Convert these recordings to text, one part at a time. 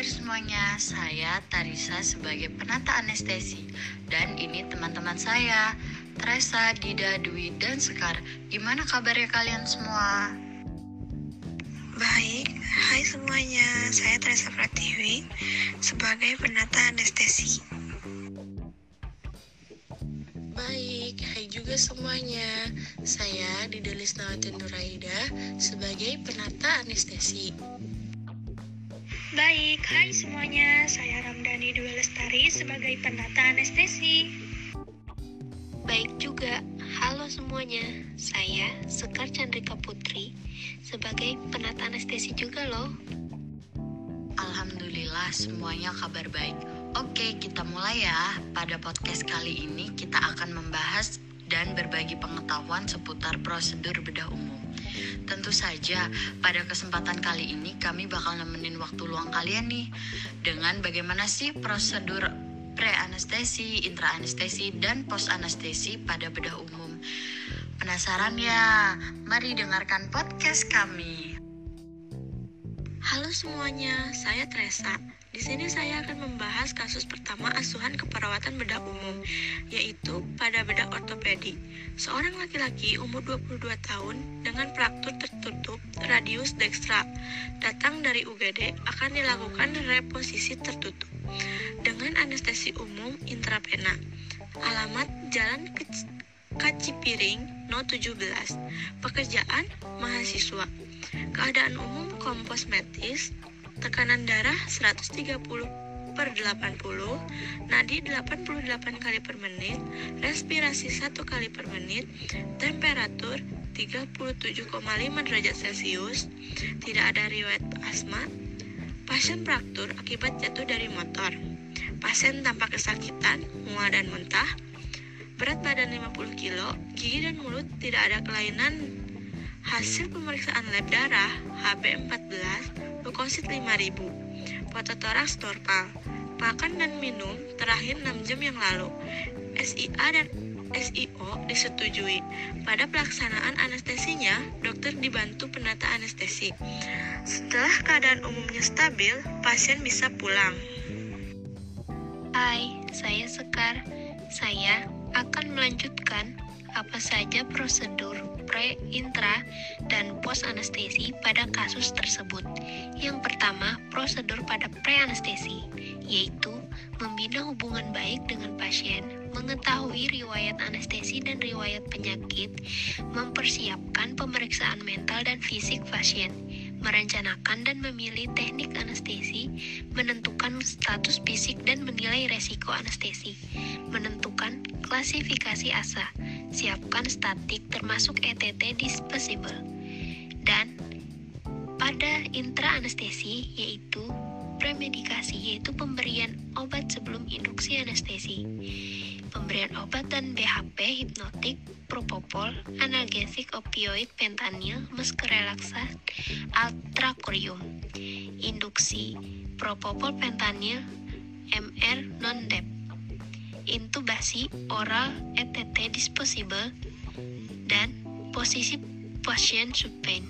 kabar semuanya? Saya Tarisa sebagai penata anestesi Dan ini teman-teman saya Teresa, Dida, Dwi, dan Sekar Gimana kabarnya kalian semua? Baik, hai semuanya, saya Teresa Pratiwi sebagai penata anestesi. Baik, hai juga semuanya. Saya Dida Lisnawati Nuraida sebagai penata anestesi. Baik, hai semuanya. Saya Ramdhani Dwi Lestari sebagai penata anestesi. Baik juga. Halo semuanya. Saya Sekar Chandrika Putri sebagai penata anestesi juga loh. Alhamdulillah semuanya kabar baik Oke, kita mulai ya. Pada podcast kali ini kita akan membahas dan berbagi pengetahuan seputar prosedur bedah umum. Tentu saja, pada kesempatan kali ini kami bakal nemenin waktu luang kalian nih dengan bagaimana sih prosedur pre-anestesi, intra-anestesi, dan post-anestesi pada bedah umum. Penasaran ya? Mari dengarkan podcast kami. Halo semuanya, saya Teresa. Di sini saya akan membahas kasus pertama asuhan keperawatan bedah umum, yaitu pada bedah ortopedi. Seorang laki-laki umur 22 tahun dengan fraktur tertutup radius dextra datang dari UGD akan dilakukan reposisi tertutup dengan anestesi umum intravena. Alamat Jalan Kacipiring No 17. Pekerjaan mahasiswa. Keadaan umum kompos metis tekanan darah 130 per 80, nadi 88 kali per menit, respirasi 1 kali per menit, temperatur 37,5 derajat Celcius, tidak ada riwayat asma, pasien fraktur akibat jatuh dari motor, pasien tanpa kesakitan, mual dan muntah, berat badan 50 kg, gigi dan mulut tidak ada kelainan Hasil pemeriksaan lab darah HB14 glukosit 5000, fototoraks normal, makan dan minum terakhir 6 jam yang lalu. SIA dan SIO disetujui. Pada pelaksanaan anestesinya, dokter dibantu penata anestesi. Setelah keadaan umumnya stabil, pasien bisa pulang. Hai, saya Sekar. Saya akan melanjutkan apa saja prosedur pre, intra, dan post anestesi pada kasus tersebut. Yang pertama, prosedur pada pre anestesi, yaitu membina hubungan baik dengan pasien, mengetahui riwayat anestesi dan riwayat penyakit, mempersiapkan pemeriksaan mental dan fisik pasien, merencanakan dan memilih teknik anestesi, menentukan status fisik dan menilai resiko anestesi, menentukan klasifikasi ASA, siapkan statik termasuk ETT disposable. Dan pada intra anestesi yaitu premedikasi yaitu pemberian obat sebelum induksi anestesi. Pemberian obat dan BHP hipnotik, propofol, analgesik opioid, pentanil, mesker relaksan, altracorium. Induksi, propofol pentanil, MR non-DEP intubasi oral ETT disposable dan posisi pasien supine.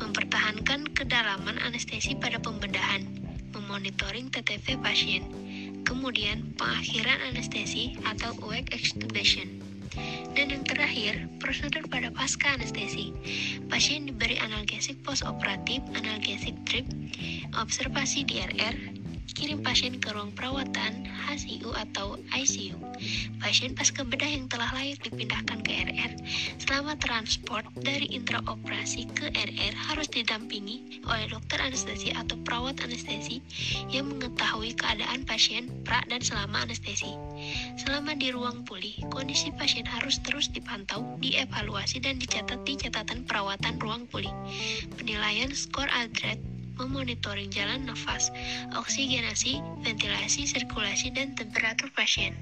Mempertahankan kedalaman anestesi pada pembedahan, memonitoring TTV pasien, kemudian pengakhiran anestesi atau awake extubation. Dan yang terakhir, prosedur pada pasca anestesi. Pasien diberi analgesik postoperatif, analgesik drip, observasi DRR, kirim pasien ke ruang perawatan, HCU atau ICU. Pasien pasca bedah yang telah layak dipindahkan ke RR selama transport dari intraoperasi ke RR harus didampingi oleh dokter anestesi atau perawat anestesi yang mengetahui keadaan pasien pra dan selama anestesi. Selama di ruang pulih, kondisi pasien harus terus dipantau, dievaluasi dan dicatat di catatan perawatan ruang pulih. Penilaian skor Aldred memonitoring jalan nafas, oksigenasi, ventilasi, sirkulasi, dan temperatur pasien.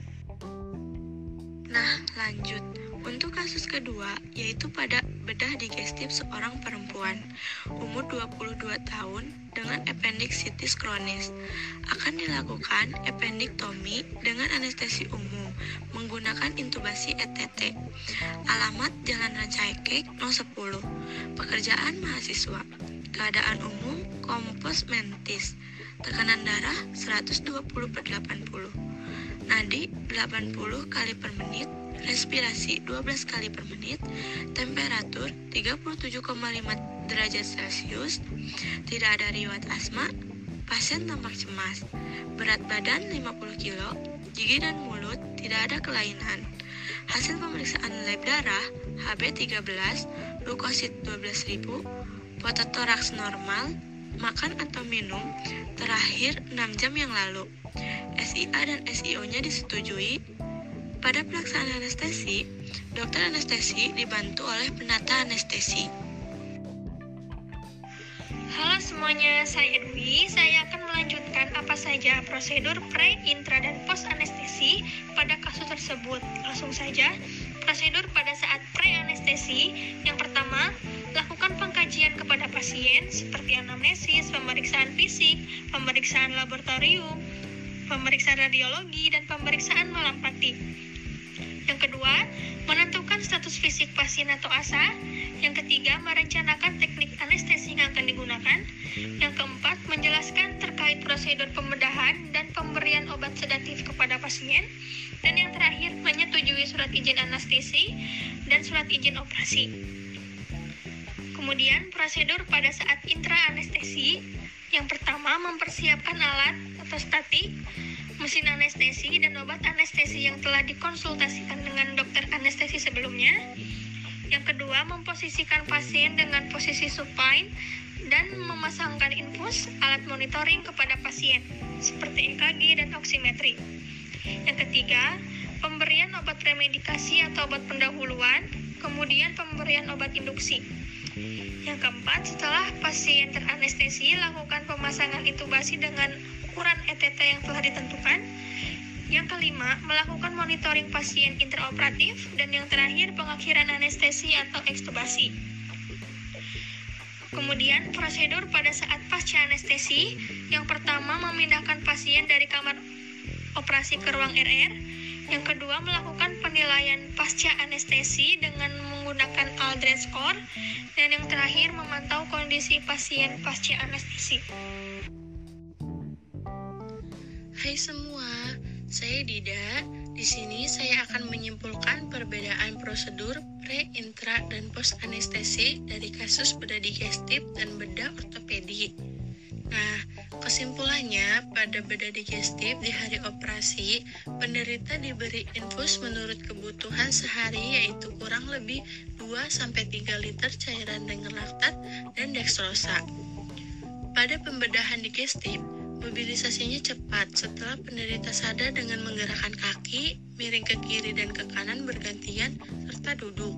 Nah, lanjut. Untuk kasus kedua, yaitu pada bedah digestif seorang perempuan umur 22 tahun dengan appendicitis kronis akan dilakukan appendiktomi dengan anestesi umum menggunakan intubasi ETT. Alamat Jalan Rancaikek No 10. Pekerjaan mahasiswa. Keadaan umum kompos mentis, tekanan darah 120 per 80, nadi 80 kali per menit, respirasi 12 kali per menit, temperatur 37,5 derajat Celcius, tidak ada riwayat asma, pasien tampak cemas, berat badan 50 kg, gigi dan mulut tidak ada kelainan. Hasil pemeriksaan lab darah HB13, leukosit 12.000, pototoraks normal, makan atau minum terakhir 6 jam yang lalu. SIA dan SIO-nya disetujui. Pada pelaksanaan anestesi, dokter anestesi dibantu oleh penata anestesi. Halo semuanya, saya Dwi. Saya akan melanjutkan apa saja prosedur pre, intra, dan post anestesi pada kasus tersebut. Langsung saja, prosedur pada saat pre anestesi. Yang pertama, lakukan pengkajian kepada pasien seperti anamnesis, pemeriksaan fisik, pemeriksaan laboratorium, pemeriksaan radiologi, dan pemeriksaan malampati. Yang kedua, menentukan status fisik pasien atau ASA. Yang ketiga, merencanakan teknik anestesi yang akan digunakan. Yang keempat, menjelaskan terkait prosedur pembedahan dan pemberian obat sedatif kepada pasien. Dan yang terakhir, menyetujui surat izin anestesi dan surat izin operasi. Kemudian, prosedur pada saat intra anestesi. Yang pertama, mempersiapkan alat atau statik, mesin anestesi, dan obat anestesi yang telah dikonsultasikan dengan dokter anestesi sebelumnya. Yang kedua, memposisikan pasien dengan posisi supine dan memasangkan infus alat monitoring kepada pasien, seperti EKG dan oximetri. Yang ketiga, pemberian obat premedikasi atau obat pendahuluan, kemudian pemberian obat induksi. Yang keempat, setelah pasien teranestesi, lakukan pemasangan intubasi dengan ukuran ETT yang telah ditentukan. Yang kelima, melakukan monitoring pasien intraoperatif. Dan yang terakhir, pengakhiran anestesi atau ekstubasi. Kemudian, prosedur pada saat pasca anestesi. Yang pertama, memindahkan pasien dari kamar operasi ke ruang RR. Yang kedua, melakukan penilaian pasca anestesi dengan menggunakan Aldred score. Dan yang terakhir, memantau kondisi pasien pasca anestesi. Hai semua, saya Dida. Di sini saya akan menyimpulkan perbedaan prosedur pre, intra, dan post anestesi dari kasus bedah digestif dan bedah ortopedi. Nah, kesimpulannya pada bedah digestif di hari operasi, penderita diberi infus menurut kebutuhan sehari yaitu kurang lebih 2-3 liter cairan dengan laktat dan dextrosa. Pada pembedahan digestif, Mobilisasinya cepat setelah penderita sadar dengan menggerakkan kaki, miring ke kiri dan ke kanan bergantian, serta duduk.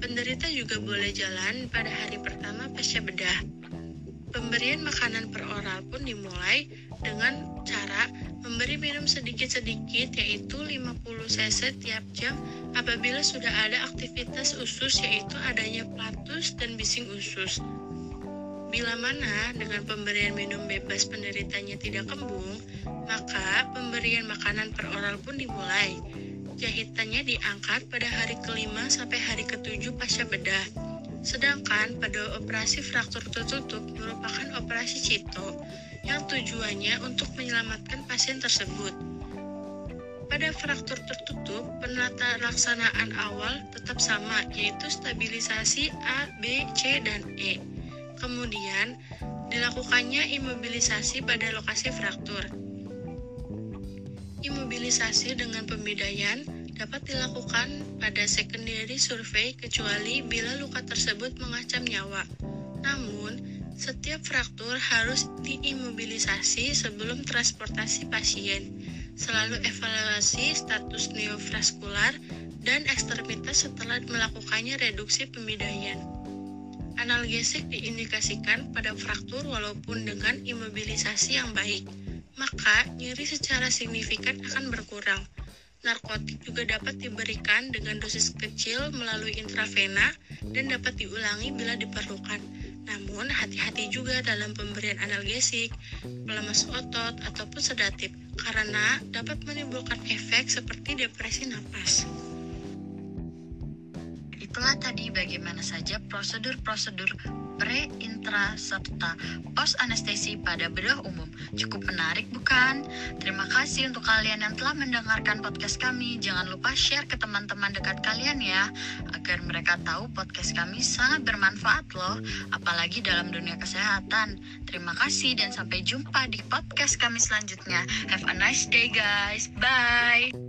Penderita juga boleh jalan pada hari pertama pasca bedah. Pemberian makanan per oral pun dimulai dengan cara memberi minum sedikit-sedikit yaitu 50 cc tiap jam apabila sudah ada aktivitas usus yaitu adanya platus dan bising usus. Bila mana dengan pemberian minum bebas penderitanya tidak kembung, maka pemberian makanan per oral pun dimulai. Jahitannya diangkat pada hari kelima sampai hari ketujuh pasca bedah. Sedangkan pada operasi fraktur tertutup merupakan operasi cito yang tujuannya untuk menyelamatkan pasien tersebut. Pada fraktur tertutup, penata laksanaan awal tetap sama, yaitu stabilisasi A, B, C, dan E. Kemudian, dilakukannya imobilisasi pada lokasi fraktur. Imobilisasi dengan pembedaian dapat dilakukan pada secondary survey kecuali bila luka tersebut mengancam nyawa. Namun, setiap fraktur harus diimobilisasi sebelum transportasi pasien. Selalu evaluasi status neovaskular dan ekstremitas setelah melakukannya reduksi pemidaian. Analgesik diindikasikan pada fraktur walaupun dengan imobilisasi yang baik, maka nyeri secara signifikan akan berkurang. Narkotik juga dapat diberikan dengan dosis kecil melalui intravena dan dapat diulangi bila diperlukan. Namun, hati-hati juga dalam pemberian analgesik, pelemas otot, ataupun sedatif, karena dapat menimbulkan efek seperti depresi napas Itulah tadi bagaimana saja prosedur-prosedur pre, intra, serta post anestesi pada bedah umum. Cukup menarik bukan? Terima kasih untuk kalian yang telah mendengarkan podcast kami. Jangan lupa share ke teman-teman dekat kalian ya, agar mereka tahu podcast kami sangat bermanfaat loh, apalagi dalam dunia kesehatan. Terima kasih dan sampai jumpa di podcast kami selanjutnya. Have a nice day guys. Bye.